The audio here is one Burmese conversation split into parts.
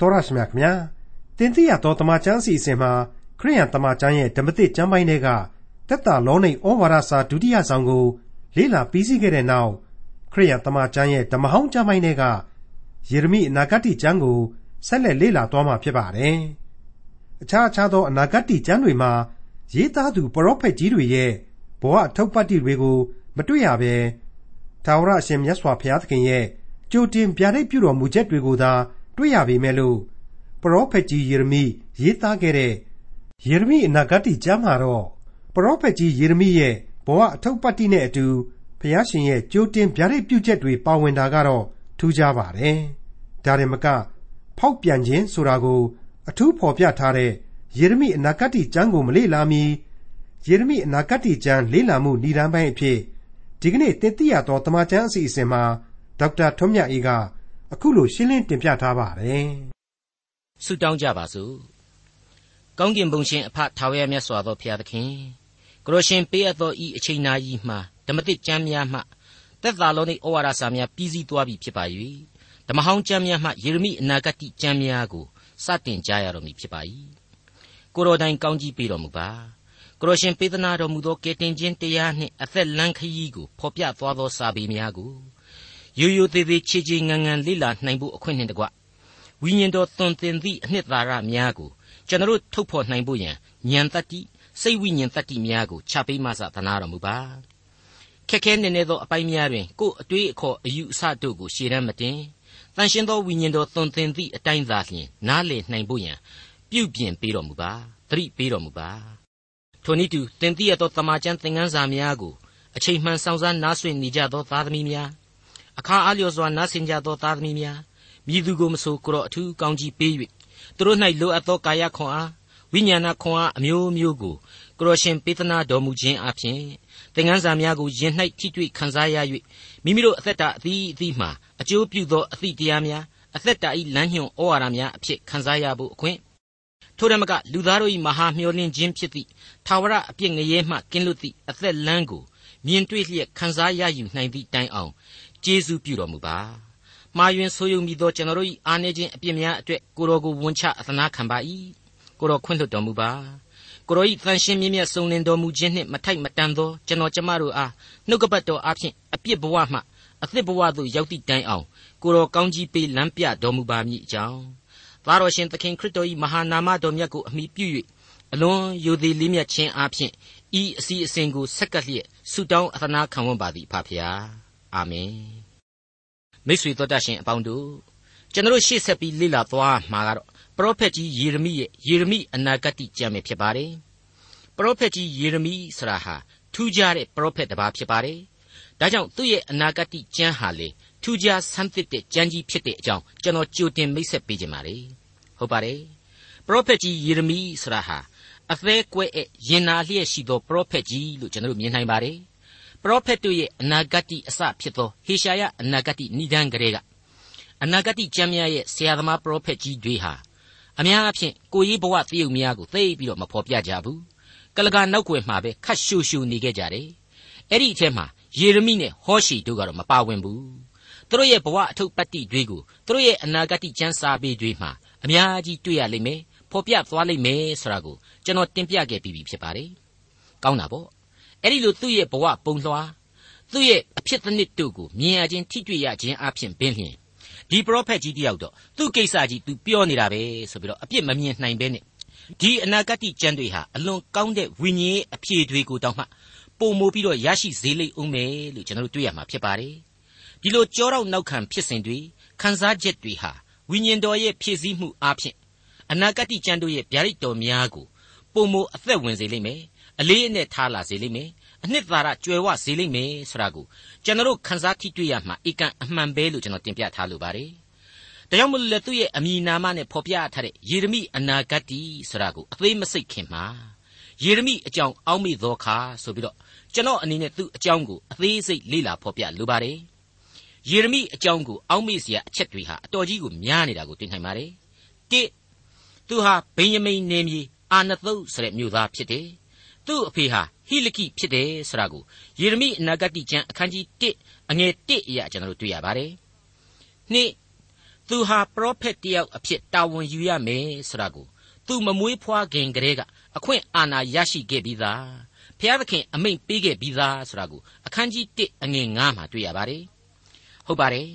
တော်ရရှိမြခင်ဗျာတင်တိရတော်တမချန်းစီအစဉ်မှာခရိယန်တမချန်းရဲ့ဓမ္မတိကျမ်းပိုင်းတွေကတက်တာလောနေဩဝါဒစာဒုတိယဆောင်ကို လေ့လာပြီးစီးခဲ့တဲ့နောက်ခရိယန်တမချန်းရဲ့ဓမ္မဟောင်းကျမ်းပိုင်းတွေကယေရမိအနာဂတ်ကျမ်းကိုဆက်လက်လေ့လာသွားမှာဖြစ်ပါတယ်အခြားအခြားသောအနာဂတ်ကျမ်းတွေမှာရေးသားသူပရောဖက်ကြီးတွေရဲ့ဘဝအထောက်ပတ္တိတွေကို မတွေ့ရဘဲသာဝရအရှင်မြတ်စွာဘုရားသခင်ရဲ့ကြိုတင်ဗျာဒိတ်ပြုတော်မူချက်တွေကိုသာ တွေ့ရပေမဲ့လို့ပရောဖက်ကြီးယေရမိရေးသားခဲ့တဲ့ယေရမိအနာဂတ်ကျမ်းမှာတော့ပရောဖက်ကြီးယေရမိရဲ့ဘဝအထုပ်ပတ်တိနဲ့အတူဘုရားရှင်ရဲ့ကြိုတင်ဗျာဒိတ်ပြုချက်တွေပါဝင်တာကတော့ထူးခြားပါတယ်။ဒါရင်မက ဖောက်ပြန်ခြင်းဆိုတာကို အထူးဖော်ပြထားတဲ့ယေရမိအနာဂတ်ကျမ်းကိုမလေ့လာမီယေရမိအနာဂတ်ကျမ်းလေ့လာမှုဏ္ဍန်ပိုင်းအဖြစ်ဒီကနေ့တင်ပြရသောတမန်ကျမ်းအစီအစဉ်မှာဒေါက်တာထွန်းမြတ်အေးက အခုလိုရှင်းလင်းတင်ပြထားပါတယ်။ဆုတောင်းကြပါစို့။ကောင်းကင်ဘုံရှင်အဖထာဝရမြတ်စွာသောဘုရားသခင်ကိုရရှင်ပေးအပ်သောဤအချိန်နာကြီးမှာဓမ္မတိကျမ်းများမှသက်သာလုံး၏ဩဝါဒစာများပြီးစီးသွားပြီဖြစ်ပါ၍ဓမ္မဟောင်းကျမ်းများမှယေရမိအနာဂတ်ကျမ်းများကိုစတင်ကြရတော်မူဖြစ်ပါ၏။ကိုတော်တိုင်ကောင်းကြီးပေးတော်မူပါ။ကိုရရှင်ပေးသနာတော်မူသောကယ်တင်ခြင်းတရားနှင့်အသက်လန်းခရီးကိုဖော်ပြသွားသောစာပေများကို ရိုးရိုးသေးသေးချေချေငန်းငန်းလေ့လာနိုင်ဖို့အခွင့်နှင့်တကွဝိညာဉ်တော်သွန်သင်သည့်အနှစ်သာရများကိုကျွန်တော်ထုတ်ဖော်နိုင်ဖို့ရန်ဉာဏ်တတ္တိစိတ်ဝိညာဉ်တတ္တိများကိုချပေးမှစသနာတော်မူပါခက်ခဲနေနေသောအပိုင်းများတွင်ကိုယ်အတွေးအခေါ်အယူအဆတို့ကိုရှေ့တန်းမတင်တန်ရှင်းသောဝိညာဉ်တော်သွန်သင်သည့်အတိုင်းသာလျှင်နားလည်နိုင်ဖို့ရန်ပြုပြင်ပေးတော်မူပါသတိပေးတော်မူပါထိုနည်းတူသင်သိရသောတမန်ကျန်သင်ခန်းစာများကိုအချိန်မှန်ဆောင်စားနားဆွင့်နေကြသောသားသမီးများ အခါအားလျော်စွာနားဆင်ကြသောသားသမီးများမြည်သူကိုမဆိုကိုတော့အထူးကောင်းကြီးပေး၍သူတို့၌လိုအပ်သောကာယခွန်အားဝိညာဏခွန်အားအမျိုးမျိုးကိုကိုရရှင်ပေးသနာတော်မူခြင်းအပြင်သင်ခန်းစာများကိုယင်၌ထိတွေ့ခံစားရ၍မိမိတို့အသက်တာအသီးအသီးမှအကျိုးပြုသောအသည့်တရားများအသက်တာ၏လမ်းညွှန်ဩဝါဒများအဖြစ်ခံစားရဖို့အခွင့်ထိုဓမ္မကလူသားတို့၏မဟာမျှော်လင့်ခြင်းဖြစ်သည့်သာဝရအပြစ်ငရဲမှကင်းလွတ်သည့်အသက်လမ်းကိုမြင်တွေ့လျက်ခံစားရယူနိုင်သည့်တိုင်အောင် ကျေးဇူးပြုတော်မူပါမှားယွင်းဆိုးယုံမိသောကျွန်တော်တို့၏အားနည်းခြင်းအပြစ်များအတွက်ကိုတော်ကိုဝန်ချအသနာခံပါ၏ကိုတော်ခွင့်လွှတ်တော်မူပါကိုတော်၏တန်ရှင်းမြင့်မြတ်စုံလင်တော်မူခြင်းနှင့်မထိုက်မတန်သောကျွန်တော်ကျမတို့အားနှုတ်ကပတ်တော်အဖျင်အပြစ်ဘဝမှအသစ်ဘဝသို့ရောက်သည့်တိုင်အောင်ကိုတော်ကောင်းကြီးပေးလမ်းပြတော်မူပါမည်အကြောင်းသားတော်ရှင်သခင်ခရစ်တော်၏မဟာနာမတော်မြတ်ကိုအမိပြု၍အလွန်ယိုသေးလေးမြတ်ခြင်းအဖျင်ဤအစီအစဉ်ကိုဆက်ကပ်လျက်ဆုတောင်းအသနာခံဝန်ပါသည်ဖဖျား အာမင်မိတ်ဆွေတို့တတ်ရှင်အပေါင်းတို့ကျွန်တော်ရှေ့ဆက်ပြီးလေ့လာသွားမှာကတော့ပရောဖက်ကြီးယေရမိရဲ့ယေရမိအနာဂတ်ကျမ်းပဲဖြစ်ပါတယ်ပရောဖက်ကြီးယေရမိဆိုတာဟာထူးခြားတဲ့ပရောဖက်တစ်ပါးဖြစ်ပါတယ်ဒါကြောင့်သူ့ရဲ့အနာဂတ်ကျမ်းဟာလေထူးခြားဆန်းသစ်တဲ့ကျမ်းကြီးဖြစ်တဲ့အကြောင်းကျွန်တော်ကြိုတင်မိတ်ဆက်ပေးခြင်းပါလေဟုတ်ပါတယ်ပရောဖက်ကြီးယေရမိဆိုတာဟာအသေးကွဲ့ရင်နာလျက်ရှိသောပရောဖက်ကြီးလို့ကျွန်တော်တို့မြင်နိုင်ပါတယ် ပရောဖက်တို့ရဲ့အနာဂတ်အစဖြစ်သောဟေရှာယအနာဂတ်နိဒန်းကလေးကအနာဂတ်ကျမ်းများရဲ့ဆရာသမားပရောဖက်ကြီးတွေဟာအများအားဖြင့်ကိုရေးဘဝတည်ုံများကိုသိပြီးတော့မဖော်ပြကြဘူးကလကနောက်ွယ်မှာပဲခတ်ရှူရှူနေခဲ့ကြတယ်အဲ့ဒီအထက်မှာယေရမိနဲ့ဟောရှီတို့ကတော့မပါဝင်ဘူးသူတို့ရဲ့ဘဝအထုပ်ပတ်တိတွေကိုသူတို့ရဲ့အနာဂတ်ကျမ်းစာပေတွေမှာအများကြီးတွေ့ရလိမ့်မယ်ဖော်ပြသွားလိမ့်မယ်ဆိုတာကိုကျွန်တော်တင်ပြခဲ့ပြီးပြီဖြစ်ပါတယ်ကောင်းတာပေါ့ အဲ့ဒီလိုသူ့ရဲ့ဘဝပုံလွှာသူ့ရဲ့အဖြစ်တစ်နှစ်တို့ကိုမြင်ရခြင်းထိတွေ့ရခြင်းအပြင်ပင်လျင်ဒီပရောဖက်ကြီးတယောက်တော့သူ့ကိစ္စကြီး तू ပြောနေတာပဲဆိုပြီးတော့အပြစ်မမြင်နိုင်ပဲနဲ့ဒီအနာဂတ်ကျမ်းတွေဟာအလွန်ကောင်းတဲ့ဝိညာဉ်အဖြေတွေကိုတောင်းမှပုံမိုးပြီးတော့ရရှိစေလိမ့်ဦးမယ်လို့ကျွန်တော်တို့တွေ့ရမှာဖြစ်ပါတယ်ဒီလိုကြောတော့နောက်ခံဖြစ်စဉ်တွေခံစားချက်တွေဟာဝိညာဉ်တော်ရဲ့ဖြည့်ဆည်းမှုအပြင်အနာဂတ်ကျမ်းတို့ရဲ့ဗျာဒိတ်တော်များကိုပုံမိုးအသက်ဝင်စေလိမ့်မယ် အလေးအနက်ထားလာစေလိမ့်မယ်အနှစ်သာရကြွယ်ဝစေလိမ့်မယ်ဆိုတာကိုကျွန်တော်တို့ခန်းစားကြည့်တွေ့ရမှာအကန့်အမှန်ပဲလို့ကျွန်တော်တင်ပြထားလိုပါတယ်ဒါကြောင့်မလို့လေသူ့ရဲ့အမည်နာမနဲ့ဖော်ပြထားတဲ့ယေရမိအနာဂတ်တီဆိုတာကိုအသေးမစိတ်ခင်မှာယေရမိအကြောင်းအောက်မေ့သောအခါဆိုပြီးတော့ကျွန်တော်အနေနဲ့သူ့အကြောင်းကိုအသေးစိတ်လေ့လာဖော်ပြလိုပါတယ်ယေရမိအကြောင်းကိုအောက်မေ့စရာအချက်တွေဟာအတော်ကြီးကိုများနေတာကိုတွေ့နိုင်ပါတယ်။၁သူဟာဗိယမိန်နေမြေအာနသုတ်ဆိုတဲ့မြို့သားဖြစ်တယ် သူ့အဖေဟာဟိလကိဖြစ်တယ်ဆိုတာကိုယေရမိအနာဂတ်ကျမ်းအခန်းကြီး1အငယ်1အရာကျွန်တော်တို့တွေ့ရပါတယ်။နှစ်သူသူဟာပရောဖက်တယောက်အဖြစ်တာဝန်ယူရမယ်ဆိုတာကိုသူမမွေးဖွားခင်ကတည်းကအခွင့်အာဏာရရှိခဲ့ပြီးသားဖျားသခင်အမိန့်ပေးခဲ့ပြီးသားဆိုတာကိုအခန်းကြီး1အငယ်9မှာတွေ့ရပါတယ်ဟုတ်ပါတယ်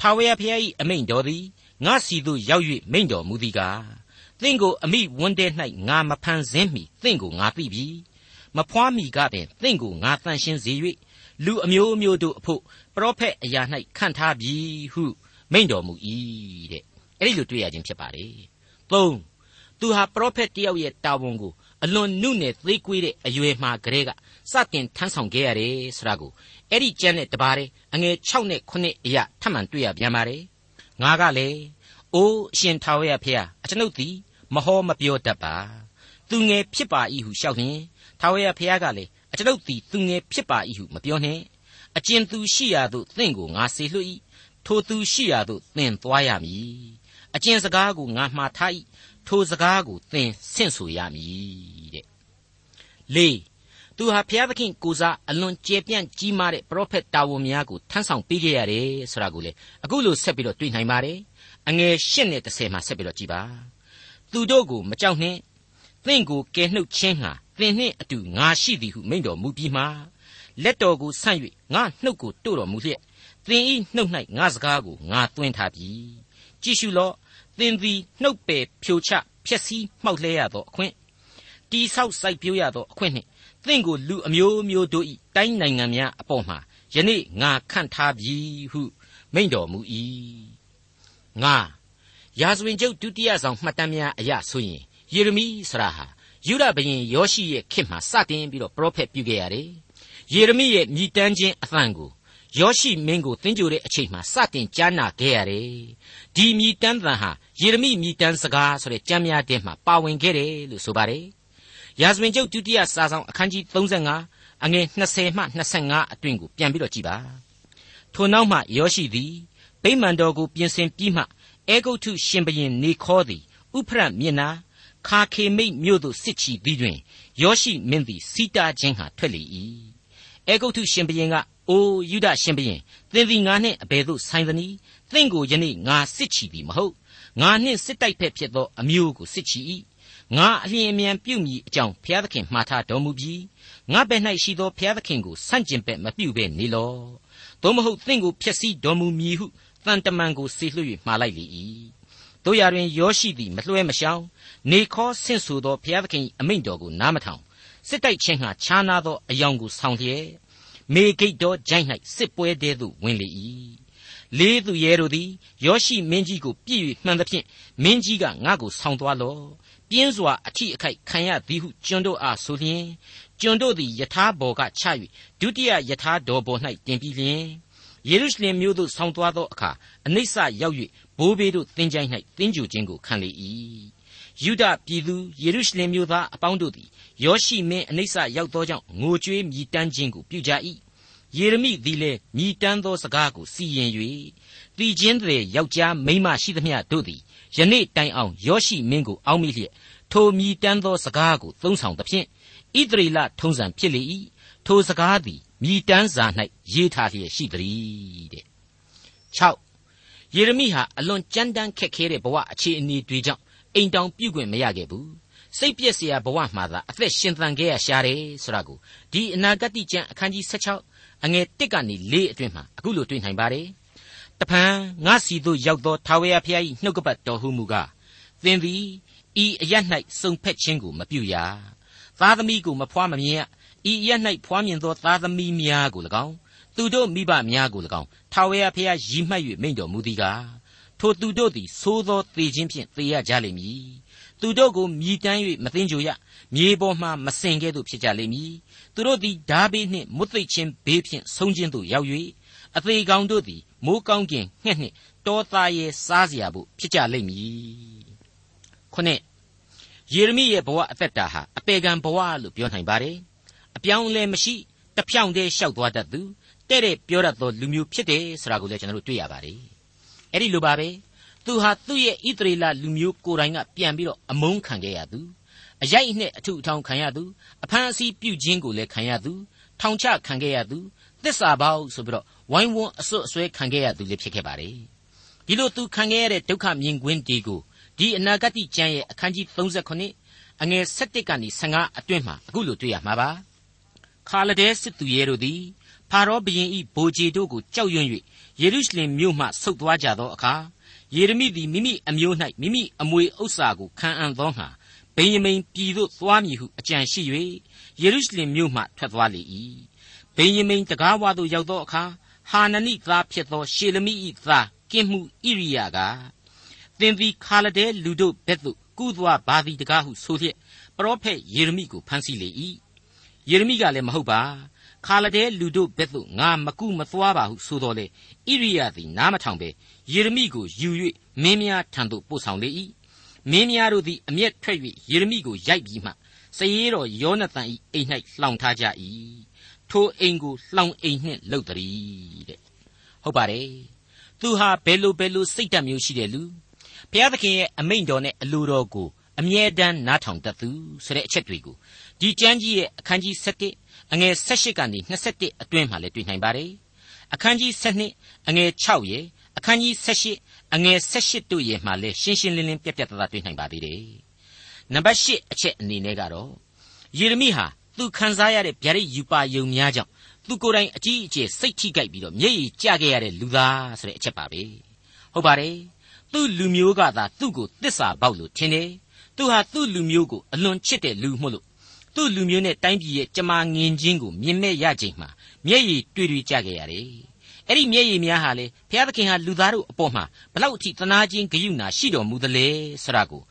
ထာဝရဘုရား၏အမိန့်တော်သည်ငါစီသို့ရောက်၍မိန့်တော်မူသည်ကား သင်ကိုအမိဝန်းထဲ၌ငါမဖန်ဆင်းမီသင်ကိုငါသိပြီမဖွားမီကပင်သင်ကိုငါတန်ရှင်းစေ၍လူအမျိုးမျိုးတို့အဖို့ပရောဖက်အရာ၌ခန့်ထားပြီဟုမိန့်တော်မူ၏တဲ့အဲ့ဒီလိုတွေ့ရခြင်းဖြစ်ပါတယ်၃သူဟာပရောဖက်တယောက်ရဲ့တာဝန်ကိုအလွန်နုနယ်သေးကွေးတဲ့အရွယ်မှာကလေးကစတင်ထမ်းဆောင်ခဲ့ရတယ်ဆိုတာကိုအဲ့ဒီကျမ်းနဲ့တပါးတဲ့အငယ်6နဲ့9အရာထပ်မံတွေ့ရပြန်ပါတယ်ငါကလည်းအိုးအရှင်ထာဝရဘုရားအကျွန်ုပ်သည် မဟောမပြောတတ်ပါသူငယ်ဖြစ်ပါ၏ဟုလျှောက်လျင်ထာဝရဘုရားကလည်းအကျွန်ုပ်သည်သူငယ်ဖြစ်ပါ၏ဟုမပြောနှင့်အကျဉ်သူရှိရာသို့သင်ကိုငါစေလွှတ်၏ထိုသူရှိရာသို့သင်သွားရမည်အကျဉ်စကားကိုငါမှားထား၏ထိုစကားကိုသင်ဆင့်ဆိုရမည်တဲ့လေးသူဟာဘုရားသခင်ကိုစားအလွန်ကျေပြန့်ကြီးမားတဲ့ပရောဖက်တာဝန်များကိုထမ်းဆောင်ပေးခဲ့ရတယ်ဆိုတာကိုလေအခုလိုဆက်ပြီးတော့တွေ့နိုင်ပါတယ်အငယ်၈နဲ့10မှာဆက်ပြီးတော့ကြည်ပါ သူတို့ကိုမကြောက်နှင့်သင်ကိုကယ်နှုတ်ခြင်းဟာသင်နှင့်အတူငါရှိသည်ဟုမိန့်တော်မူပြီးမှလက်တော်ကိုဆန့်၍ငါနှုတ်ကိုတို့တော်မူလျက်သင်ဤနှုတ်၌ငါစကားကိုငါသွင်းထားပြီကြည့်ရှုလော့သင်သည်နှုတ်ပယ်ဖြိုချဖျက်ဆီးမှောက်လဲရသောအခွင့်တိဆောက်စိုက်ပျိုးရသောအခွင့်နှင့်သင်ကိုလူအမျိုးမျိုးတို့၏တိုင်းနိုင်ငံများအပေါ်မှာယနေ့ငါခန့်ထားပြီဟုမိန့်တော်မူ၏ငါ ရာဇဝင်ကျုပ်ဒုတိယဆောင်မှတ်တမ်းများအရဆိုရင်ယေရမိဆရာဟာယူဒဘရင်ယောရှိရဲ့ခေတ်မှာစတင်ပြီးတော့ပရောဖက်ပြုခဲ့ရတယ်ယေရမိရဲ့မြည်တမ်းခြင်းအသံကိုယောရှိမင်းကိုသင်ကြိုတဲ့အချိန်မှာစတင်ကြားနာခဲ့ရတယ်ဒီမြည်တမ်းသံဟာယေရမိမြည်တမ်းစကားဆိုတဲ့ကျမ်းများထဲမှာပါဝင်ခဲ့တယ်လို့ဆိုပါတယ်ရာဇဝင်ကျုပ်ဒုတိယစာဆောင်အခန်းကြီး35အငယ်20မှ25အတွင်ကိုပြန်ပြီးတော့ကြည်ပါထိုနောက်မှယောရှိသည်ဗိမာန်တော်ကိုပြင်ဆင်ပြီးမှ အေဂုတ်ထုရှင်ဘရင်နေခေါ်သည်ဥဖရတ်မျက်နာခါခေမိတ်မြို့သို့စစ်ချီပြီးတွင်ယောရှိမင်းသည်စီတာခြင်းဟာထွက်လေ၏အေဂုတ်ထုရှင်ဘရင်ကအိုယုဒရှင်ဘရင်သင်သည်ငါနှင့်အဘယ်သို့ဆိုင်သနည်းသင်ကိုယနေ့ငါစစ်ချီသည်မဟုတ်ငါနှင့်စစ်တိုက်ဖက်ဖြစ်သောအမျိုးကိုစစ်ချီ၏ငါအလျင်အမြန်ပြုမိအကြောင်းဘုရားသခင်မှားထားတော်မူပြီးငါဘယ်၌ရှိသောဘုရားသခင်ကိုဆန့်ကျင်ဘက်မပြုဘဲနေလောသို့မဟုတ်သင်ကိုဖျက်ဆီးတော်မူမည်ဟု တန်တမန်ကိုဆေလွှတ်၍မှားလိုက်လေ၏တို့ရတွင်ယောရှိသည်မလွှဲမရှောင်နေခေါ်ဆင့်ဆိုသောဘုရားသခင်အမိန့်တော်ကိုနားမထောင်စစ်တိုက်ခြင်းဟာခြားနာသောအယောင်ကိုဆောင်လျက်မေဂိတ်တော်ဂျိုင်း၌စစ်ပွဲတဲသို့ဝင်လေ၏လေးသူရဲတို့သည်ယောရှိမင်းကြီးကိုပြည့်၍မှန်သဖြင့်မင်းကြီးကငါ့ကိုဆောင်းသွားလော့ပြင်းစွာအထိအခိုက်ခံရသည်ဟုကျွန်တို့အားဆိုလျင်ကျွန်တို့သည်ယထာဘော်ကချ၍ဒုတိယယထာတော်ဘော်၌တင်ပြီးလျင် ယေရုရှလင်မြို့သို့ဆောင်းသွားသောအခါအနိစ္စရောက်၍ဘိုးဘေးတို့သင်ချိုင်း၌သင်ကြူခြင်းကိုခံလေ၏ယူဒပြည်သူယေရုရှလင်မြို့သားအပေါင်းတို့သည်ယောရှိမင်းအနိစ္စရောက်သောကြောင့်ငိုကြွေးမြည်တမ်းခြင်းကိုပြုကြ၏ယေရမိသည်လည်းမြည်တမ်းသောစကားကိုစီရင်၍တည်ခြင်းတွေယောက်ျားမိန်းမရှိသမျှတို့သည်ယနေ့တိုင်အောင်ယောရှိမင်းကိုအောက်မိလျက်ထိုမြည်တမ်းသောစကားကိုသုံးဆောင်သဖြင့် ဣသရေလထုံးစံဖြစ်လေ၏ထိုစကားသည်မြည်တမ်းစာ၌ရေးထားလျက်ရှိသည်တဲ့6ယေရမိဟာအလွန်ကြမ်းတမ်းခက်ခဲတဲ့ဘဝအခြေအနေတွေကြောင့်အိမ်တောင်ပြုတ်ခွင့်မရခဲ့ဘူးစိတ်ပြည့်စရာဘဝမှာသာအသက်ရှင်သန်ခဲ့ရရှာတယ်ဆိုတာကိုဒီအနာဂတ်ကျမ်းအခန်းကြီး16အငယ်1ကနေ4အတွင်းမှာအခုလိုတွေ့နိုင်ပါတယ်တဖန်ငါစီတို့ရောက်သောထာဝရဘုရား၏နှုတ်ကပတ်တော်ဟုမူကားသင်သည်ဤအရ၌စုံဖက်ခြင်းကိုမပြုရ သားသမီးကိုမဖွားမမြင်ရဤအရ၌ဖွားမြင်သောသားသမီးများကို၎င်းသူတို့မိဘများကို၎င်းထာဝရဘုရားရည်မှတ်၍မိန့်တော်မူသည်ကားထိုသူတို့သည်သိုးသောသေခြင်းဖြင့်သေရကြလိမ့်မည်သူတို့ကိုမြည်တမ်း၍မသိင်ကြရမြေပေါ်မှမစင်ကဲ့သို့ဖြစ်ကြလိမ့်မည်သူတို့သည်ဓာဘေးနှင့်မွတ်သိပ်ခြင်းဘေးဖြင့်ဆုံးခြင်းသို့ရောက်၍အသေးကောင်တို့သည်မိုးကောင်းကင်ငှက်နှင့်တောသားရဲ့စားเสียဖို့ဖြစ်ကြလိမ့်မည်ခုနှစ် ယေရမိရဲ့ဘဝအသက်တာဟာအပေကံဘဝလို့ပြောနိုင်ပါတယ်အပြောင်းလဲမရှိတဖြောင့်တည်းလျှောက်သွားတတ်သူတဲ့တဲ့ပြောတတ်သောလူမျိုးဖြစ်တယ်ဆိုတာကိုလည်းကျွန်တော်တို့တွေ့ရပါတယ်အဲ့ဒီလိုပါပဲသူဟာသူ့ရဲ့ဣသရေလလူမျိုးကိုယ်တိုင်ကပြန်ပြီးတော့အမုန်းခံခဲ့ရသူအရိုက်နဲ့အထုအထောင်ခံရသူအဖမ်းအဆီးပြုခြင်းကိုလည်းခံရသူထောင်ချခံခဲ့ရသူသစ္စာပေါက်ဆိုပြီးတော့ဝိုင်းဝန်းအစွတ်အစွဲခံခဲ့ရသူလည်းဖြစ်ခဲ့ပါတယ်ဒီလိုသူခံခဲ့ရတဲ့ဒုက္ခမြင်ကွင်းဒီကို ဒီအနာဂတ်ကျမ်းရဲ့အခန်းကြီး38အငယ်7ကနေ15အတွင်းမှာအခုလိုတွေ့ရမှာပါခါလဒဲစစ်သူရဲတို့သည်ဖာရောဘုရင်ဤဗိုလ်ခြေတို့ကိုကြောက်ရွံ့၍ယေရုရှလင်မြို့မှဆုတ်သွားကြသောအခါယေရမိသည်မိမိအမျိုး၌မိမိအမွေဥစ္စာကိုခံအံ့သောငှာဗိယမိန်ပြည်သို့သွားမည်ဟုအကြံရှိ၍ယေရုရှလင်မြို့မှထွက်သွားလေ၏ဗိယမိန်တကားဝါသို့ရောက်သောအခါဟာနနိသားဖြစ်သောရှေလမိ၏သားကင်မှုဣရိယာက သင်သည်ခါလဒဲလူတို့ဘက်သို့ကူးသွားပါသည်တကားဟုဆိုလျက်ပရောဖက်ယေရမိကိုဖမ်းဆီးလေ၏ယေရမိကလည်းမဟုတ်ပါခါလဒဲလူတို့ဘက်သို့ငါမကူမသွားပါဟုဆိုတော်လေဣရိယာသည်နားမထောင်ပဲယေရမိကိုယူ၍မင်းများထံသို့ပို့ဆောင်လေ၏မင်းများတို့သည်အမျက်ထွက်၍ယေရမိကိုရိုက်ပြီးမှစရေတော်ယောနသန်၏အိမ်၌လှောင်ထားကြ၏ထိုအိမ်ကိုလှောင်အိမ်နှင့်လှုပ်တည်းတဲ့ဟုတ်ပါတယ်သူဟာဘယ်လိုဘယ်လိုစိတ်ဓာတ်မျိုးရှိတဲ့လူ ဘုရားသခင်ရဲ့အမိန့်တော်နဲ့အလိုတော်ကိုအမြဲတမ်းနားထောင်တတ်သူဆိုတဲ့အချက်တွေကိုဒီကျမ်းကြီးရဲ့အခန်းကြီး7အငယ်18ကနေ21အတွင်းမှာလည်းတွေ့နိုင်ပါတယ်အခန်းကြီး7အငယ်6ရဲ့အခန်းကြီး78အငယ်78တို့ရဲ့မှာလည်းရှင်းရှင်းလင်းလင်းပြတ်ပြတ်သားသားတွေ့နိုင်ပါသေးတယ်နံပါတ်8အချက်အနေနဲ့ကတော့ယေရမိဟာသူခံစားရတဲ့ဗျာဒိတ်ယူပါယုံများကြောင့်သူကိုယ်တိုင်အကြီးအကျယ်စိတ်ထိကြိုက်ပြီးတော့မျက်ရည်ကျခဲ့ရတဲ့လူသားဆိုတဲ့အချက်ပါပဲဟုတ်ပါတယ် သူ့လူမျိုးကသာသူ့ကိုတစ္ဆာပေါက်လို့ထင်တယ်သူဟာသူ့လူမျိုးကိုအလွန်ချစ်တဲ့လူမို့လို့သူ့လူမျိုးနဲ့တိုင်းပြည်ရဲ့ကြမာငင်ချင်းကိုမြင်မဲ့ရချိန်မှာမျက်ရည်တွေ့တွေ့ကြခဲ့ရတယ်အဲ့ဒီမျက်ရည်များဟာလေဘုရားသခင်ဟာလူသားတို့အပေါ်မှာဘလောက်အထိသနာချင်းဂရုဏာရှိတော်မူသလဲဆိုတာကို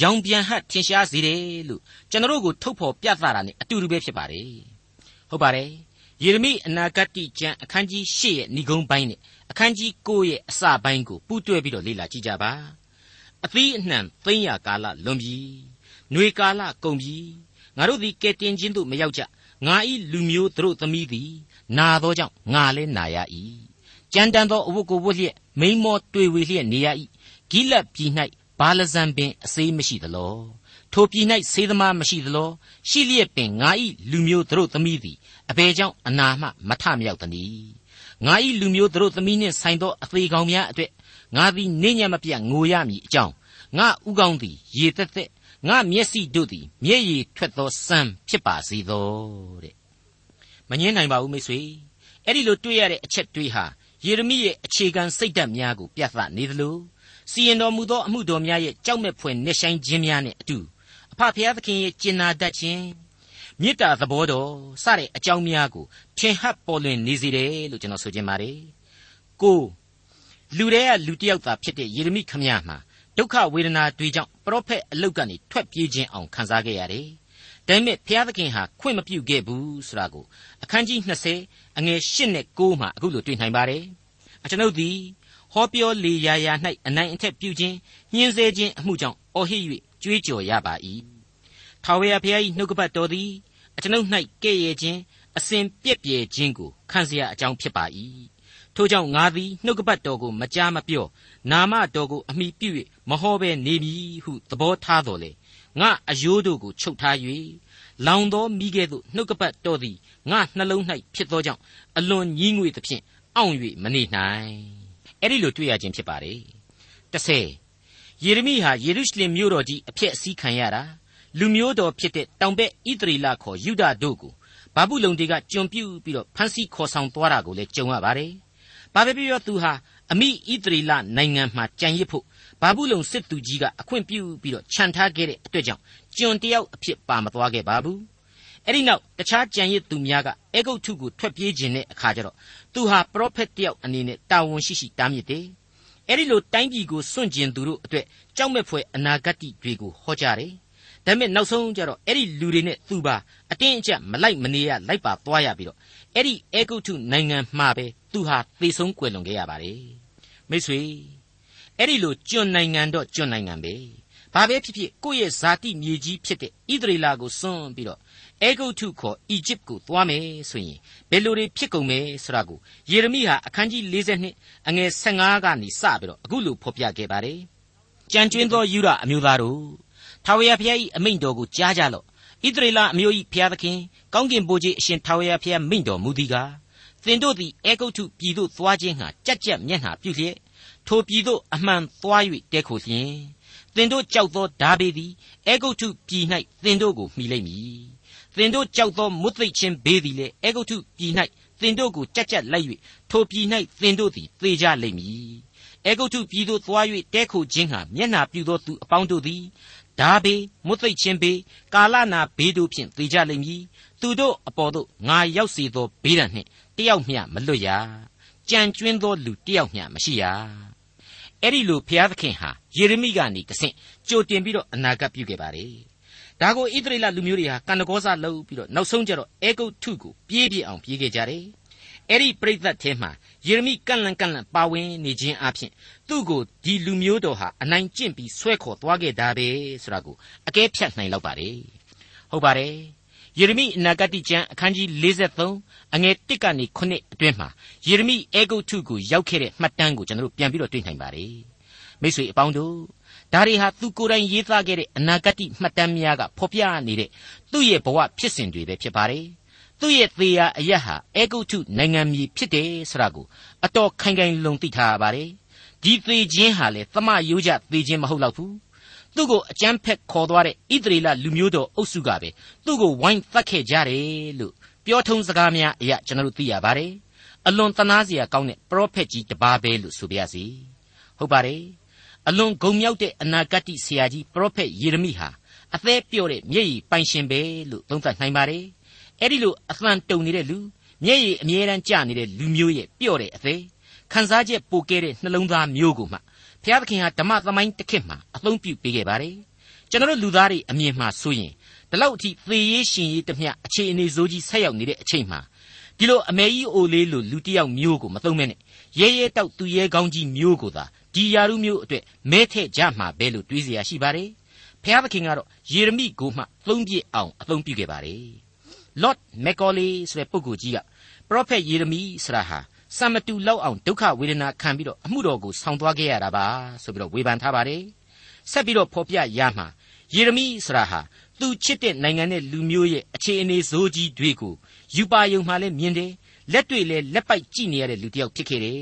ရောင်ပြန်ဟတ်ထင်ရှားစေတယ်လို့ကျွန်တော်တို့ကိုထုတ်ဖော်ပြသတာ ਨੇ အတူတူပဲဖြစ်ပါတယ်ဟုတ်ပါတယ်ယေရမိအနာဂတ်ကျမ်းအခန်းကြီး၈ရဲ့ဏိဂုံးပိုင်းနဲ့ အခန်းကြီး9ရဲ့အစပိုင်းကိုပူးတွဲပြီးတော့လေ့လာကြည့်ကြပါအသီးအနှံသိမ့်ရကာလလွန်ပြီຫນွေကာလကုန်ပြီငါတို့သည်ကဲတင်ခြင်းသို့မရောက်ကြငါဤလူမျိုးတို့သမီးသည်နာသောကြောင့်ငါလည်းနာရ၏ကြမ်းတမ်းသောအဝတ်ကိုဝတ်လျက်မိန်မောတွေ့ဝေလျက်နေရ၏ဂိလတ်ပြည်၌ဘာလဇံပင်အစေးမရှိသလောထိုပြည်၌စေသမားမရှိသလောရှိလျက်ပင်ငါဤလူမျိုးတို့သမီးသည်အဘယ်ကြောင့်အနာမှမထမြောက်သနည်း ငါဤလူမျိုးတို့သမီးနှင့်ဆိုင်သောအသေးကောင်များအတွက်ငါသည်နေညံ့မပြတ်ငိုရမည်အကြောင်းငါဥကောင်းသည်ရေသက်သက်ငါမျက်စိတို့သည်မျက်ရည်ထွက်သောစမ်းဖြစ်ပါစေသောတဲ့မငင်းနိုင်ပါဘူးမိတ်ဆွေအဲ့ဒီလိုတွေ့ရတဲ့အချက်တွေးဟာယေရမိရဲ့အခြေခံစိတ်ဓာတ်များကိုပြသနေသလိုစီရင်တော်မူသောအမှုတော်များရဲ့ကြောက်မဲ့ဖွယ်နှက်ဆိုင်ခြင်းများနဲ့အတူအဖဖျားသခင်ရဲ့ကျင်နာတတ်ခြင်း မေတ္တာသဘောတော်စတဲ့အကြောင်းများကိုထင်ဟပ်ပေါ်လွင်နေစေတယ်လို့ကျွန်တော်ဆိုချင်ပါတယ်ကိုလူတွေကလူတစ်ယောက်သာဖြစ်တဲ့ယေရမိခမည်းမှာဒုက္ခဝေဒနာတွေကြောင့်ပရောဖက်အလုတ်ကနေထွက်ပြေးခြင်းအောင်ခံစားခဲ့ရတယ်။ဒါပေမဲ့ဘုရားသခင်ဟာခွင့်မပြုခဲ့ဘူးဆိုတာကိုအခန်းကြီး20အငယ်8နဲ့9မှာအခုလိုတွေ့နိုင်ပါတယ်။အကျွန်ုပ်သည်ဟောပြောလေရာရာ၌အနိုင်အထက်ပြုခြင်းညှင်းဆဲခြင်းအမှုကြောင့်အော်ဟစ်၍ကြွေးကြော်ရပါ၏။ ထာဝရဘုရား၏နှုတ်ကပတ်တော်သည်အကျွန်ုပ်၌ကဲ့ရဲ့ခြင်းအစဉ်ပြည့်ပြည့်ခြင်းကိုခံเสียအကြောင်းဖြစ်ပါ၏ထို့ကြောင့်ငါသည်နှုတ်ကပတ်တော်ကိုမကြားမပြောနာမတော်ကိုအမိပြု၍မဟောဘဲနေမည်ဟုသဘောထားတော်လေငါအယိုးတို့ကိုချုပ်ထား၍လောင်သောမိကဲ့သို့နှုတ်ကပတ်တော်သည်ငါနှလုံး၌ဖြစ်သောကြောင့်အလွန်ကြီးငွေသဖြင့်အောင့်၍မနေနိုင်အဲ့ဒီလိုတွေ့ရခြင်းဖြစ်ပါတယ်30ယေရမိဟာယေရုရှလင်မြို့တော်ကြီးအဖြစ်အစည်းခံရတာ လူမျိုးတော်ဖြစ်တဲ့တောင်ဘက်ဣသရေလခေါ်ယူဒတို့ကိုဘာဘူးလုံတွေကကြုံပြူပြီးတော့ဖမ်းဆီးခေါ်ဆောင်သွားတာကိုလည်းကြုံရပါတယ်ဘာပဲပြောသူဟာအမိဣသရေလနိုင်ငံမှာကြံရစ်ဖို့ဘာဘူးလုံစစ်သူကြီးကအခွင့်ပြုပြီးတော့ခြံထားခဲ့တဲ့အတွက်ကြောင့်ကျွန်တယောက်အဖြစ်ပါမသွားခဲ့ပါဘူးအဲ့ဒီနောက်တခြားကြံရစ်သူများကအေဂုတ်ထုကိုထွက်ပြေးခြင်းတဲ့အခါကျတော့သူဟာပရောဖက်တယောက်အနေနဲ့တာဝန်ရှိရှိတားမြစ်တယ်အဲ့ဒီလိုတိုင်းပြည်ကိုစွန့်ကျင်သူတို့အတွက်ကြောက်မဲ့ဖွယ်အနာဂတ်တွေကိုဟောကြားတယ် ဒါပေမဲ့နောက်ဆုံးကျတော့အဲ့ဒီလူတွေနဲ့သူပါအတင်းအကျပ်မလိုက်မနေရလိုက်ပါသွားရပြီးတော့အဲ့ဒီအေဂုတ်ထုနိုင်ငံမှာပဲသူဟာသေဆုံးကွယ်လွန်ခဲ့ရပါတယ်မိတ်ဆွေအဲ့ဒီလိုကျွန်းနိုင်ငံတော့ကျွန်းနိုင်ငံပဲဘာပဲဖြစ်ဖြစ်ကိုယ့်ရဲ့ဇာတိမြေကြီးဖြစ်တဲ့ဣသရေလကိုစွန့်ပြီးတော့အေဂုတ်ထုခေါ်အီဂျစ်ကိုသွားမယ်ဆိုရင်ဘယ်လိုတွေဖြစ်ကုန်မယ်ဆိုတာကိုယေရမိဟာအခန်းကြီး42အငယ်15ကနေစပြီးတော့အခုလိုဖော်ပြခဲ့ပါတယ်ကြံကျွင်းသောယူရအမျိုးသားတို့ ထာဝရဘုရား၏အမိန့်တော်ကိုကြားကြလော့ဣသရေလအမျိုး၏ဘုရားသခင်ကောင်းကင်ဘိုးကြီးအရှင်ထာဝရဘုရားမိန့်တော်မူသည်ကားသင်တို့သည်အေဂုတ်ထုပြည်သို့သွားခြင်းဟာကြက်ကြက်မျက်နှာပြုလျက်ထိုပြည်သို့အမှန်သွား၍တဲခိုလျင်သင်တို့ကြောက်သောဓာဘေးသည်အေဂုတ်ထုပြည်၌သင်တို့ကိုမှီလိမ့်မည်သင်တို့ကြောက်သောမွတ်သိပ်ခြင်းဘေးသည်လည်းအေဂုတ်ထုပြည်၌သင်တို့ကိုကြက်ကြက်လိုက်၍ထိုပြည်၌သင်တို့သည်သေကြလိမ့်မည်အေဂုတ်ထုပြည်သို့သွား၍တဲခိုခြင်းဟာမျက်နာပြုသောသူအပေါင်းတို့သည် ဒါဘေးမွတ်သိပ်ခြင်းဘေးကာလနာဘေးတို့ဖြင့်သေကြလိမ့်မည်သူတို့အပေါ်သို့ငါရောက်စေသောဘေးဒဏ်နှင့်တယောက်မျှမလွတ်ရကြံကျွင်းသောလူတယောက်မျှမရှိရအဲ့ဒီလိုဘုရားသခင်ဟာယေရမိကနေတဆင့်ကြိုတင်ပြီးတော့အနာဂတ်ပြုခဲ့ပါတယ်ဒါကိုဣသရေလလူမျိုးတွေဟာကန္နကောစလုပ်ပြီးတော့နောက်ဆုံးကျတော့အေဂုတ်ထုကိုပြေးပြအောင်ပြေးခဲ့ကြတယ် အဲ့ဒီပြိဿတ်ထဲမှာယေရမိကန့်လန့်ကန့်လန့်ပါဝင်နေခြင်းအပြင်သူ့ကိုဒီလူမျိုးတော်ဟာအနိုင်ကျင့်ပြီးဆွဲခေါ်သွားခဲ့တာပဲဆိုတာကိုအကဲဖြတ်နိုင်လောက်ပါတယ်ဟုတ်ပါတယ်ယေရမိအနာဂတိကျမ်းအခန်းကြီး53အငယ်1ကနေ9အတွင်းမှာယေရမိအေဂုတ်ထုကိုရောက်ခဲ့တဲ့မှတ်တမ်းကိုကျွန်တော်တို့ပြန်ပြီးတော့တွေ့နိုင်ပါတယ်မိတ်ဆွေအပေါင်းတို့ဒါတွေဟာသူကိုယ်တိုင်ရေးသားခဲ့တဲ့အနာဂတ်မှတ်တမ်းများကဖော်ပြနေတဲ့သူ့ရဲ့ဘဝဖြစ်စဉ်တွေပဲဖြစ်ပါတယ် သူ့ရဲ့သေရာအရက်ဟာအေဂုတ်ထုနိုင်ငံမြေဖြစ်တယ်ဆိုတာကိုအတော်ခိုင်ခိုင်လုံသိထားရပါတယ်ဒီသေခြင်းဟာလေသမယိုးကြသေခြင်းမဟုတ်တော့ဘူးသူ့ကိုအကြမ်းဖက်ခေါ်သွားတဲ့ဣသရေလလူမျိုးတော်အုပ်စုကပဲသူ့ကိုဝိုင်းသတ်ခဲ့ကြတယ်လို့ပြောထုံးစကားများအရာကျွန်တော်တို့သိရပါတယ်အလွန်တနာစရာကောင်းတဲ့ပရောဖက်ကြီးတစ်ပါးပဲလို့ဆိုပြရစီဟုတ်ပါတယ်အလွန်ဂုံမြောက်တဲ့အနာဂတ်ဆရာကြီးပရောဖက်ယေရမိဟာအသက်ပြော့တဲ့မျက်ရည်ပိုင်ရှင်ပဲလို့သုံးသပ်နိုင်ပါတယ် အဲ့ဒီလိုအသံတုံနေတဲ့လူမျက်ရည်အမြဲတမ်းကျနေတဲ့လူမျိုးရဲ့ပြော့တဲ့အသေးခန်းစားချက်ပိုကဲတဲ့နှလုံးသားမျိုးကိုမှဘုရားသခင်ဟာဓမ္မသမိုင်းတစ်ခေတ်မှာအသုံးပြုပေးခဲ့ပါတယ်ကျွန်တော်တို့လူသားတွေအမြင်မှာဆိုရင်ဒီလောက်အထိသေရေးရှင်ရေးတမျှအခြေအနေဆိုးကြီးဆက်ရောက်နေတဲ့အချိန်မှာဒီလိုအမေကြီးအိုလေးလိုလူတစ်ယောက်မျိုးကိုမသုံးမဲနဲ့ရဲရဲတောက်သူရဲကောင်းကြီးမျိုးကိုသာဒီယာရုမျိုးအတွက်မဲထည့်ကြမှာပဲလို့တွေးเสียရှိပါတယ်ဖျားသခင်ကတော့ယေရမိကိုမှသုံးပြစ်အောင်အသုံးပြုခဲ့ပါတယ် Lord Macaulay ဆိုတဲ့ပုဂ္ဂိုလ်ကြီးက Prophet ယေရမိဆိုတာဟာစံမတူလောက်အောင်ဒုက္ခဝေဒနာခံပြီးတော့အမှုတော်ကိုဆောင်သွားခဲ့ရတာပါဆိုပြီးတော့ဝေဖန်ထားပါတယ်ဆက်ပြီးတော့ဖော်ပြရမှာယေရမိဆိုတာဟာသူချစ်တဲ့နိုင်ငံနဲ့လူမျိုးရဲ့အခြေအနေဇိုးကြီးတွေကိုယူပါယုံမှလည်းမြင်တယ်လက်တွေ့လည်းလက်ပိုက်ကြည့်နေရတဲ့လူတစ်ယောက်ဖြစ်ခဲ့တယ်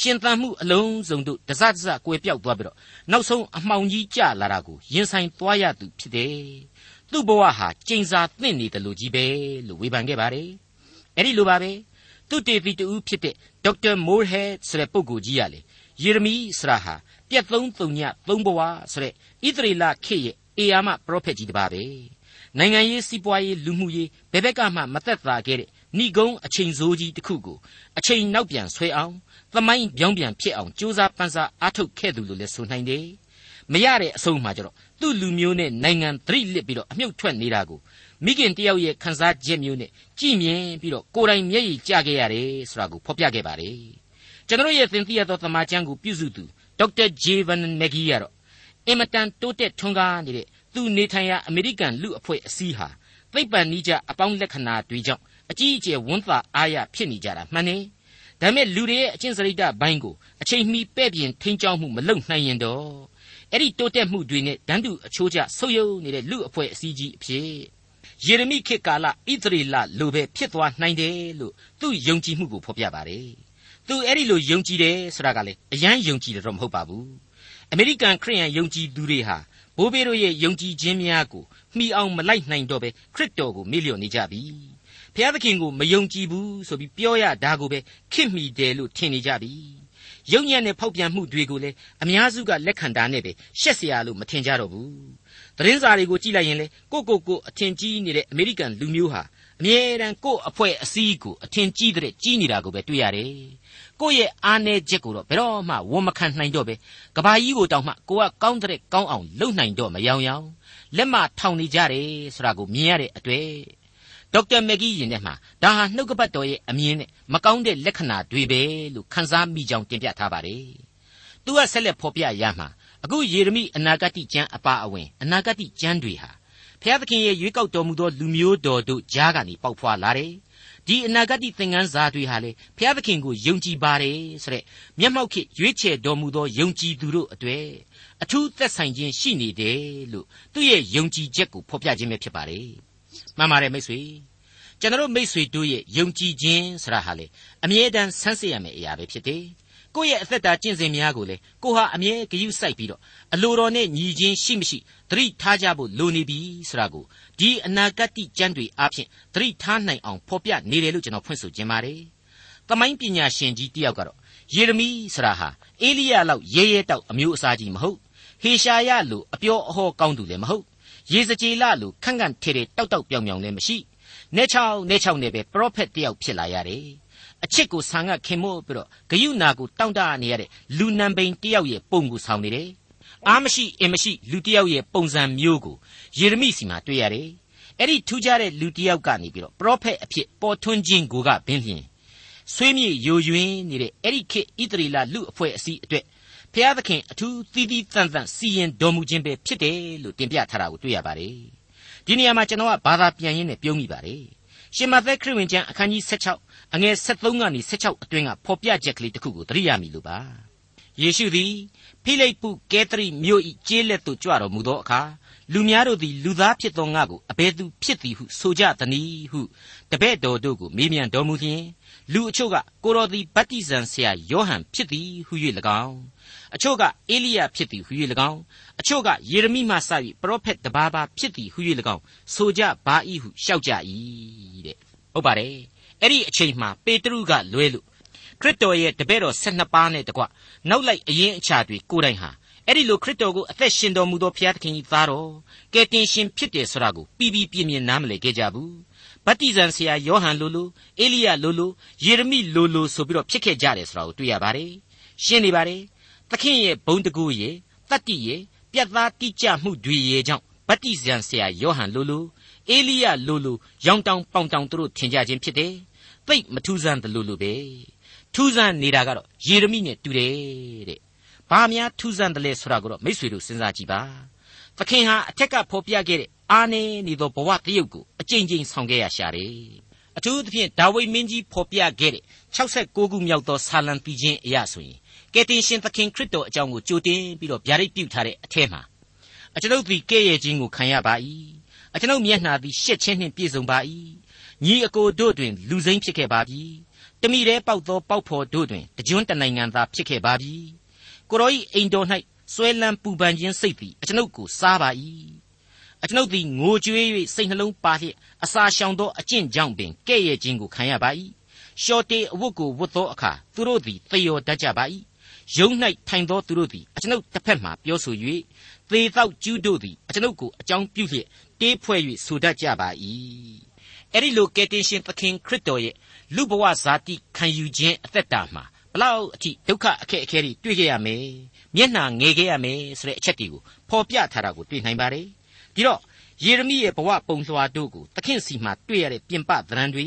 ရှင်သန်မှုအလုံးစုံတို့တစတစကွယ်ပြောက်သွားပြီးတော့နောက်ဆုံးအမှောင်ကြီးကျလာတာကိုရင်ဆိုင်သွားရသူဖြစ်တယ် သူ့ဘဝဟာကျိန်စာသင့်နေတယ်လို့ကြီးပဲလို့ဝေဖန်ခဲ့ပါတယ်အဲ့ဒီလိုပါပဲသူတေသီတူဖြစ်တဲ့ဒေါက်တာမိုးဟက်ဆိုတဲ့ပုဂ္ဂိုလ်ကြီးရလေယေရမိဆရာဟာပြက်သုံးသုံညသုံးဘဝဆိုတဲ့ဣသရေလခေရဲ့အေယာမပရောဖက်ကြီးတစ်ပါးပဲနိုင်ငံရေးစီးပွားရေးလူမှုရေးဘယ်ဘက်ကမှမသက်သာခဲ့တဲ့ဏိဂုံးအချိန်စိုးကြီးတစ်ခုကိုအချိန်နောက်ပြန်ဆွဲအောင်သမိုင်းပြောင်းပြန်ဖြစ်အောင်ကြိုးစားပန်းစားအားထုတ်ခဲ့သူလို့လည်းဆိုနိုင်တယ် မရတဲ့အဆုံးမှာကျတော့သူ့လူမျိုးနဲ့နိုင်ငံသတိလစ်ပြီးတော့အမြုပ်ထွက်နေတာကိုမိခင်တယောက်ရဲ့ခန်းစားချက်မျိုးနဲ့ကြည်မြင်ပြီးတော့ကိုယ်တိုင်မျက်ရည်ကျခဲ့ရတယ်ဆိုတာကိုဖော်ပြခဲ့ပါတယ်ကျွန်တော်ရဲ့သင်သိရသောသမာကျမ်းကိုပြုစုသူဒေါက်တာဂျေဗန်မက်ဂီကတော့အင်မတန်တိုးတက်ထွန်းကားနေတဲ့သူနေထိုင်ရာအမေရိကန်လူအဖွဲ့အစည်းဟာသိပ္ပံနည်းကျအပေါင်းလက္ခဏာတွေကြောင့်အကြီးအကျယ်ဝန်သာအားရဖြစ်နေကြတာမှန်တယ်ဒါပေမဲ့လူတွေရဲ့အချင်းစရိတ်ဘိုင်းကိုအချိန်မီပဲ့ပြင်ထိန်းကျောင်းမှုမလုပ်နိုင်ရင်တော့ အဲ့ဒီတိုးတက်မှုတွေနဲ့ဒန်းတူအချိုးကျဆုပ်ယုပ်နေတဲ့လူအဖွဲ့အစည်းကြီးအဖြစ်ယေရမိခေတ်ကာလဣသရေလလိုပဲဖြစ်သွားနိုင်တယ်လို့သူယုံကြည်မှုကိုဖော်ပြပါတယ်သူအဲ့ဒီလိုယုံကြည်တယ်ဆိုတာကလေအယမ်းယုံကြည်တယ်တော့မဟုတ်ပါဘူးအမေရိကန်ခရစ်ယာန်ယုံကြည်သူတွေဟာဘိုးဘေးတို့ရဲ့ယုံကြည်ခြင်းများကိုမှီအောင်မလိုက်နိုင်တော့ပဲခရစ်တော်ကိုမေ့လျော့နေကြပြီဘုရားသခင်ကိုမယုံကြည်ဘူးဆိုပြီးပြောရတာကိုပဲခင်မိတယ်လို့ထင်နေကြပြီ ယုံညံ့တဲ့ဖောက်ပြန်မှုတွေကိုလည်းအများစုကလက်ခံတာနဲ့ပဲရှက်စရာလို့မထင်ကြတော့ဘူး။သတင်းစာတွေကိုကြည့်လိုက်ရင်လေကိုကိုကိုအထင်ကြီးနေတဲ့အမေရိကန်လူမျိုးဟာအမြဲတမ်းကို့အဖွဲ့အစည်းကိုအထင်ကြီးတဲ့ကြီးနေတာကိုပဲတွေ့ရတယ်။ကို့ရဲ့အားနည်းချက်ကိုတော့ဘယ်တော့မှဝန်မခံနိုင်တော့ပဲကဘာကြီးကိုတောင်မှကိုကကောင်းတဲ့ကောင်းအောင်လုပ်နိုင်တော့မယောင်ယောင်လက်မထောင်နေကြတယ်ဆိုတာကိုမြင်ရတဲ့အတွေ့ ဒေါက်တာမက်ဂီရင်ထဲမှာဒါဟာနှုတ်ကပတ်တော်ရဲ့အမြင်နဲ့မကောင်းတဲ့လက္ခဏာတွေပဲလို့ခန်းစားမိကြောင်းတင်ပြထားပါတယ်သူကဆက်လက်ဖော်ပြရမှာအခုယေရမိအနာဂတ်ကျမ်းအပါအဝင်အနာဂတ်ကျမ်းတွေဟာဖျားသခင်ရဲ့ရွေးကောက်တော်မူသောလူမျိုးတော်တို့ကြားကနေပေါက်ဖွာလာတယ်ဒီအနာဂတ်သင်ခန်းစာတွေဟာလေဘုရားသခင်ကိုယုံကြည်ပါတယ်ဆိုတဲ့မျက်မှောက်ခေရွေးချယ်တော်မူသောယုံကြည်သူတို့အတွေ့အထူးသက်ဆိုင်ခြင်းရှိနေတယ်လို့သူ့ရဲ့ယုံကြည်ချက်ကိုဖော်ပြခြင်းပဲဖြစ်ပါတယ် မှန်ပါတယ်မိတ်ဆွေကျွန်တော်မိတ်ဆွေတို့ရဲ့ယုံကြည်ခြင်းဆိုတာဟာလေအမြဲတမ်းဆန်းစစ်ရမယ့်အရာပဲဖြစ်တယ်ကိုယ့်ရဲ့အသက်တာကျင့်စဉ်များကိုလေကိုဟာအမြဲဂရုစိုက်ပြီးတော့အလိုတော်နဲ့ညီချင်းရှိမရှိသတိထားကြဖို့လိုနေပြီဆိုတာကိုဒီအနာဂတ်ကျမ်းတွေအပြင်သတိထားနိုင်အောင်ဖော်ပြနေတယ်လို့ကျွန်တော်ဖွင့်ဆိုခြင်းပါတယ်။သမိုင်းပညာရှင်ကြီးတယောက်ကတော့ယေရမိဆိုတာဟာအေလိယလောက်ရဲရဲတောက်အမျိုးအစားကြီးမဟုတ်ဟေရှာယလိုအပြောအဟောကောင်းသူလည်းမဟုတ် ရေစကြည်လလိုခန့်ခန့်ထေထေတောက်တောက်ပြောင်ပြောင်လည်းမရှိနေချောင်းနေချောင်းနဲ့ပဲပရောဖက်တယောက်ဖြစ်လာရတယ်အချစ်ကိုဆန်ကခင်မို့ပြီးတော့ဂယုနာကိုတောင့်တနေရတဲ့လူနံပိန်တယောက်ရဲ့ပုံကိုဆောင်နေတယ်အားမရှိအင်မရှိလူတယောက်ရဲ့ပုံစံမျိုးကိုယေရမိစီမှာတွေ့ရတယ်အဲ့ဒီထူးခြားတဲ့လူတယောက်ကနေပြီးတော့ပရောဖက်အဖြစ်ပေါ်ထွန်းခြင်းကိုကဘင်းလျင်ဆွေးမြေ့ယိုယွင်းနေတဲ့အဲ့ဒီခေတ်ဣသရေလလူအဖွဲ့အစည်းအတွက် ဖျားသခင်အထူးသီးသီးတန်တန်စီရင်တော်မူခြင်းပဲဖြစ်တယ်လို့တင်ပြထားတာကိုတွေ့ရပါတယ်ဒီနေရာမှာကျွန်တော်ကဘာသာပြန်ရင်းနဲ့ပြောမိပါတယ်ရှင်မသက်ခရစ်ဝင်ကျမ်းအခန်းကြီး16အငယ်73ကနေ16အတွင်းကဖော်ပြချက်ကလေးတစ်ခုကိုသတိရမိလို့ပါယေရှုသည်ဖိလိပ္ပုကဲသရိမြို့၏ကျေးလက်သို့ကြွတော်မူသောအခါလူများတို့သည်လူသားဖြစ်သောငါကိုအဘယ်သူဖြစ်သည်ဟုဆိုကြသနည်းဟုတပည့်တော်တို့ကိုမေးမြန်းတော်မူလျင် လူအချို့ကကိုတော်သည်ဗတ္တိဇံဆရာယောဟန်ဖြစ်သည်ဟု၍၎င်းအချို့ကအေလိယဖြစ်သည်ဟု၍၎င်းအချို့ကယေရမိမှစ၍ပရောဖက်တပါးပါဖြစ်သည်ဟု၍၎င်းဆိုကြပါ၏ဟုရှောက်ကြ၏တဲ့ဟုတ်ပါတယ်အဲ့ဒီအချိန်မှာပေတရုကလွဲလို့ခရစ်တော်ရဲ့တပည့်တော်12ပါးနဲ့တကွနောက်လိုက်အရင်အခြားတွေကိုယ်တိုင်ဟာအဲ့ဒီလိုခရစ်တော်ကိုအသက်ရှင်တော်မူသောဘုရားသခင်ကြီးသားတော်ကယ်တင်ရှင်ဖြစ်တယ်ဆိုတာကိုပြီးပြီးပြင်းပြင်းနားမလည်ခဲ့ကြဘူး ဗတ္တိဇံဆရာယောဟန်လိုလိုအေလိယလိုလိုယေရမိလိုလိုဆိုပြီးတော့ဖြစ်ခဲ့ကြတယ်ဆိုတာကိုတွေ့ရပါတယ်ရှင်းနေပါတယ်သခင်ရဲ့ဘုံတကူရဲ့တတ္တိရဲ့ပြတ်သားတိကျမှုတွေရဲ့ကြောင့်ဗတ္တိဇံဆရာယောဟန်လိုလိုအေလိယလိုလိုရောင်တောင်ပေါင်တောင်တို့ထင်ကြခြင်းဖြစ်တယ်သိမထူးဆန်းတယ်လို့လိုပဲထူးဆန်းနေတာကတော့ယေရမိနဲ့တူတယ်တဲ့ဘာများထူးဆန်းတယ်လဲဆိုတာကိုတော့မိษွေတို့စဉ်းစားကြည့်ပါသခင်ဟာအထက်ကဖော်ပြခဲ့တဲ့အာနေနေသောဘဝတရုပ်ကိုအကြိမ်ကြိမ်ဆောင်ခဲ့ရရှာတယ်အထူးသဖြင့်ဒါဝိမင်းကြီးဖော်ပြခဲ့တဲ့66ခုမြောက်သောဆာလံပီခြင်းအရာဆိုရင်ကယ်တင်ရှင်သခင်ခရစ်တော်အကြောင်းကိုကြိုတင်ပြီးတော့ဗျာဒိတ်ပြုထားတဲ့အထက်မှာအကျွန်ုပ်သည်ကဲ့ရဲ့ခြင်းကိုခံရပါ၏အကျွန်ုပ်မျက်နှာသည်ရှက်ခြင်းနှင့်ပြည့်စုံပါ၏ညီအကိုတို့တွင် လူစိမ့်ဖြစ်ခဲ့ပါပြီတမိတဲပေါက်သောပေါက်ဖော်တို့တွင်တကြွန်းတနိုင်ငံသားဖြစ်ခဲ့ပါပြီကိုရောဤအိမ်တော်၌ဆွဲလန်းပူပန်ခြင်းစိတ်သည်အကျွန်ုပ်ကိုစားပါ၏ အကျွန်ုပ်သည်ငိုကြွေး၍စိတ်နှလုံးပါလျက်အစာရှောင်သောအကျင့်ကြောင့်ပင်ကဲ့ရဲ့ခြင်းကိုခံရပါ၏ရှော့တေအဝတ်ကိုဝတ်သောအခါသူတို့သည်သေရောတတ်ကြပါ၏ယုံ၌ထိုင်သောသူတို့သည်အကျွန်ုပ်တစ်ဖက်မှပြောဆို၍သေသောကျူးတို့သည်အကျွန်ုပ်ကိုအကြောင်းပြုလျက်တေးဖွဲ့၍ဆိုတတ်ကြပါ၏အဲ့ဒီလိုကယ်တင်ရှင်သခင်ခရစ်တော်ရဲ့လူဘဝဇာတိခံယူခြင်းအသက်တာမှာဘလောက်အထိဒုက္ခအခက်အခဲတွေတွေ့ကြရမယ်မျက်နှာငယ်ခဲ့ရမယ်ဆိုတဲ့အချက်တွေကိုဖော်ပြထားတာကိုတွေ့နိုင်ပါတယ် ဒီတော့ယေရမိရဲ့ဘဝပုံလွှာတို့ကိုသခင်စီမှာတွေ့ရတဲ့ပြင်ပသဏ္ဍာန်တွေ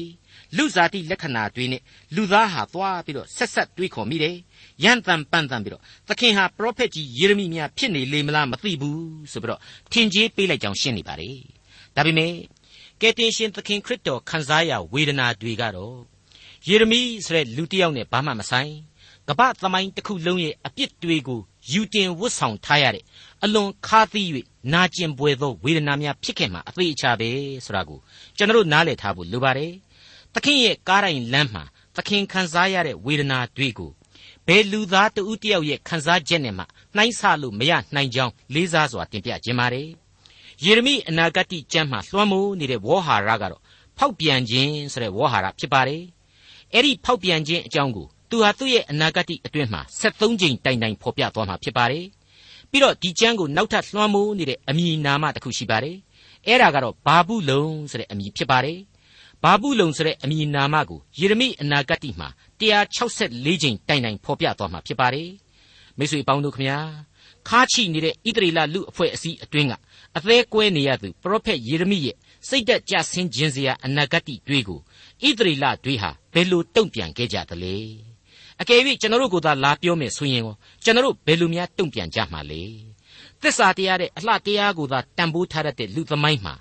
လူစားတိလက္ခဏာတွေနဲ့လူသားဟာသွားပြီးတော့ဆက်ဆက်တွေးခေါ်မိတယ်။ရန်တန်ပန်တန်ပြီးတော့သခင်ဟာပရောဖက်ကြီးယေရမိများဖြစ်နေလေမလားမသိဘူးဆိုပြီးတော့ထင်ကြီးပေးလိုက်ကြောင်းရှင်းနေပါလေ။ဒါပေမဲ့ကယ်တင်ရှင်သခင်ခရစ်တော်ခံစားရဝေဒနာတွေကတော့ယေရမိဆိုတဲ့လူတစ်ယောက်နဲ့ဘာမှမဆိုင်ကပ္ပသမိုင်းတစ်ခုလုံးရဲ့အပြစ်တွေကို ယူတင်ဝတ်ဆောင်ထားရတဲ့အလွန်ခါးသီး၍နာကျင်ပွေသောဝေဒနာများဖြစ်ခဲ့မှာအသေးအချာပဲဆိုတာကိုကျွန်တော်နားလည်ထားဖို့လိုပါတယ်။သခင်ရဲ့ကားတိုင်းလမ်းမှာသခင်ခံစားရတဲ့ဝေဒနာတွေကိုဘယ်လူသားတဦးတယောက်ရဲ့ခံစားချက်နဲ့မှနှိုင်းဆလို့မရနိုင်ကြောင်းလေးစားစွာတင်ပြခြင်းပါတယ်။ယေရမိအနာဂတ်ကျမ်းမှာလွှမ်းမိုးနေတဲ့ဝေါဟာရကတော့ဖောက်ပြန်ခြင်းဆိုတဲ့ဝေါဟာရဖြစ်ပါတယ်။အဲ့ဒီဖောက်ပြန်ခြင်းအကြောင်းကို သူဟာသူ့ရဲ့အနာဂတ်အတွင်းမှာ73ကြိမ်တိုင်တိုင်ဖော်ပြသွားမှာဖြစ်ပါတယ်။ပြီးတော့ဒီကျမ်းကိုနောက်ထပ်လွှမ်းမိုးနေတဲ့အမည်နာမတစ်ခုရှိပါတယ်။အဲ့ဒါကတော့ဘာဘူးလုံဆိုတဲ့အမည်ဖြစ်ပါတယ်။ဘာဘူးလုံဆိုတဲ့အမည်နာမကိုယေရမိအနာဂတ်မှာ164ကြိမ်တိုင်တိုင်ဖော်ပြသွားမှာဖြစ်ပါတယ်။မိတ်ဆွေပေါင်းတို့ခမညာခါချိနေတဲ့ဣတရီလလူအဖွဲ့အစည်းအတွင်းကအသေးကွဲနေရသူပရောဖက်ယေရမိရဲ့စိတ်သက်ကြဆင်းခြင်းစရာအနာဂတ်တွေကိုဣတရီလတွေဟာဘယ်လိုတုံ့ပြန်ခဲ့ကြသလဲ။ အကယ်၍ကျွန်တော်တို့ကိုသာလာပြောမယ်ဆိုရင်ရောကျွန်တော်တို့ဘယ်လိုများတုံ့ပြန်ကြမှာလဲသစ္စာတရားတဲ့အလှတရားကိုသာတန်ဖိုးထားတဲ့လူသမိုင်းမှာ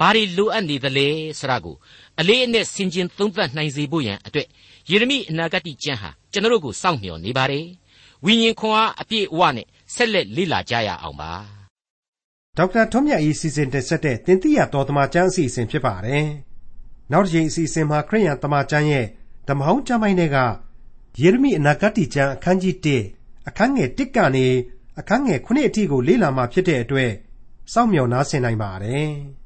ဘာတွေလိုအပ်နေသလဲဆိုတာကိုအလေးအနက်ဆင်ခြင်သုံးသပ်နိုင်စေဖို့ရန်အတွက်ယေရမိအနာဂတ်ကျမ်းဟာကျွန်တော်တို့ကိုစောင့်မျှော်နေပါတယ်ဝိညာဉ်ခွန်အားအပြည့်အဝနဲ့ဆက်လက်လေ့လာကြရအောင်ပါဒေါက်တာထွန်းမြတ်၏စီစဉ်တင်ဆက်တဲ့တင်ပြတော်တမချန်းအစီအစဉ်ဖြစ်ပါတယ်နောက်တစ်ချိန်အစီအစဉ်မှာခရိယံတမချန်းရဲ့ဓမ္မဟောင်းကျမ်းပိုင်းတွေက ယေရမိအနာဂတ်ကျမ်းအခန်းကြီး1အခန်းငယ်1ကနေအခန်းငယ်9အထိကိုလေ့လာမှဖြစ်တဲ့အတွက်စောင့်မျှော်နားဆင်နိုင်ပါတယ်။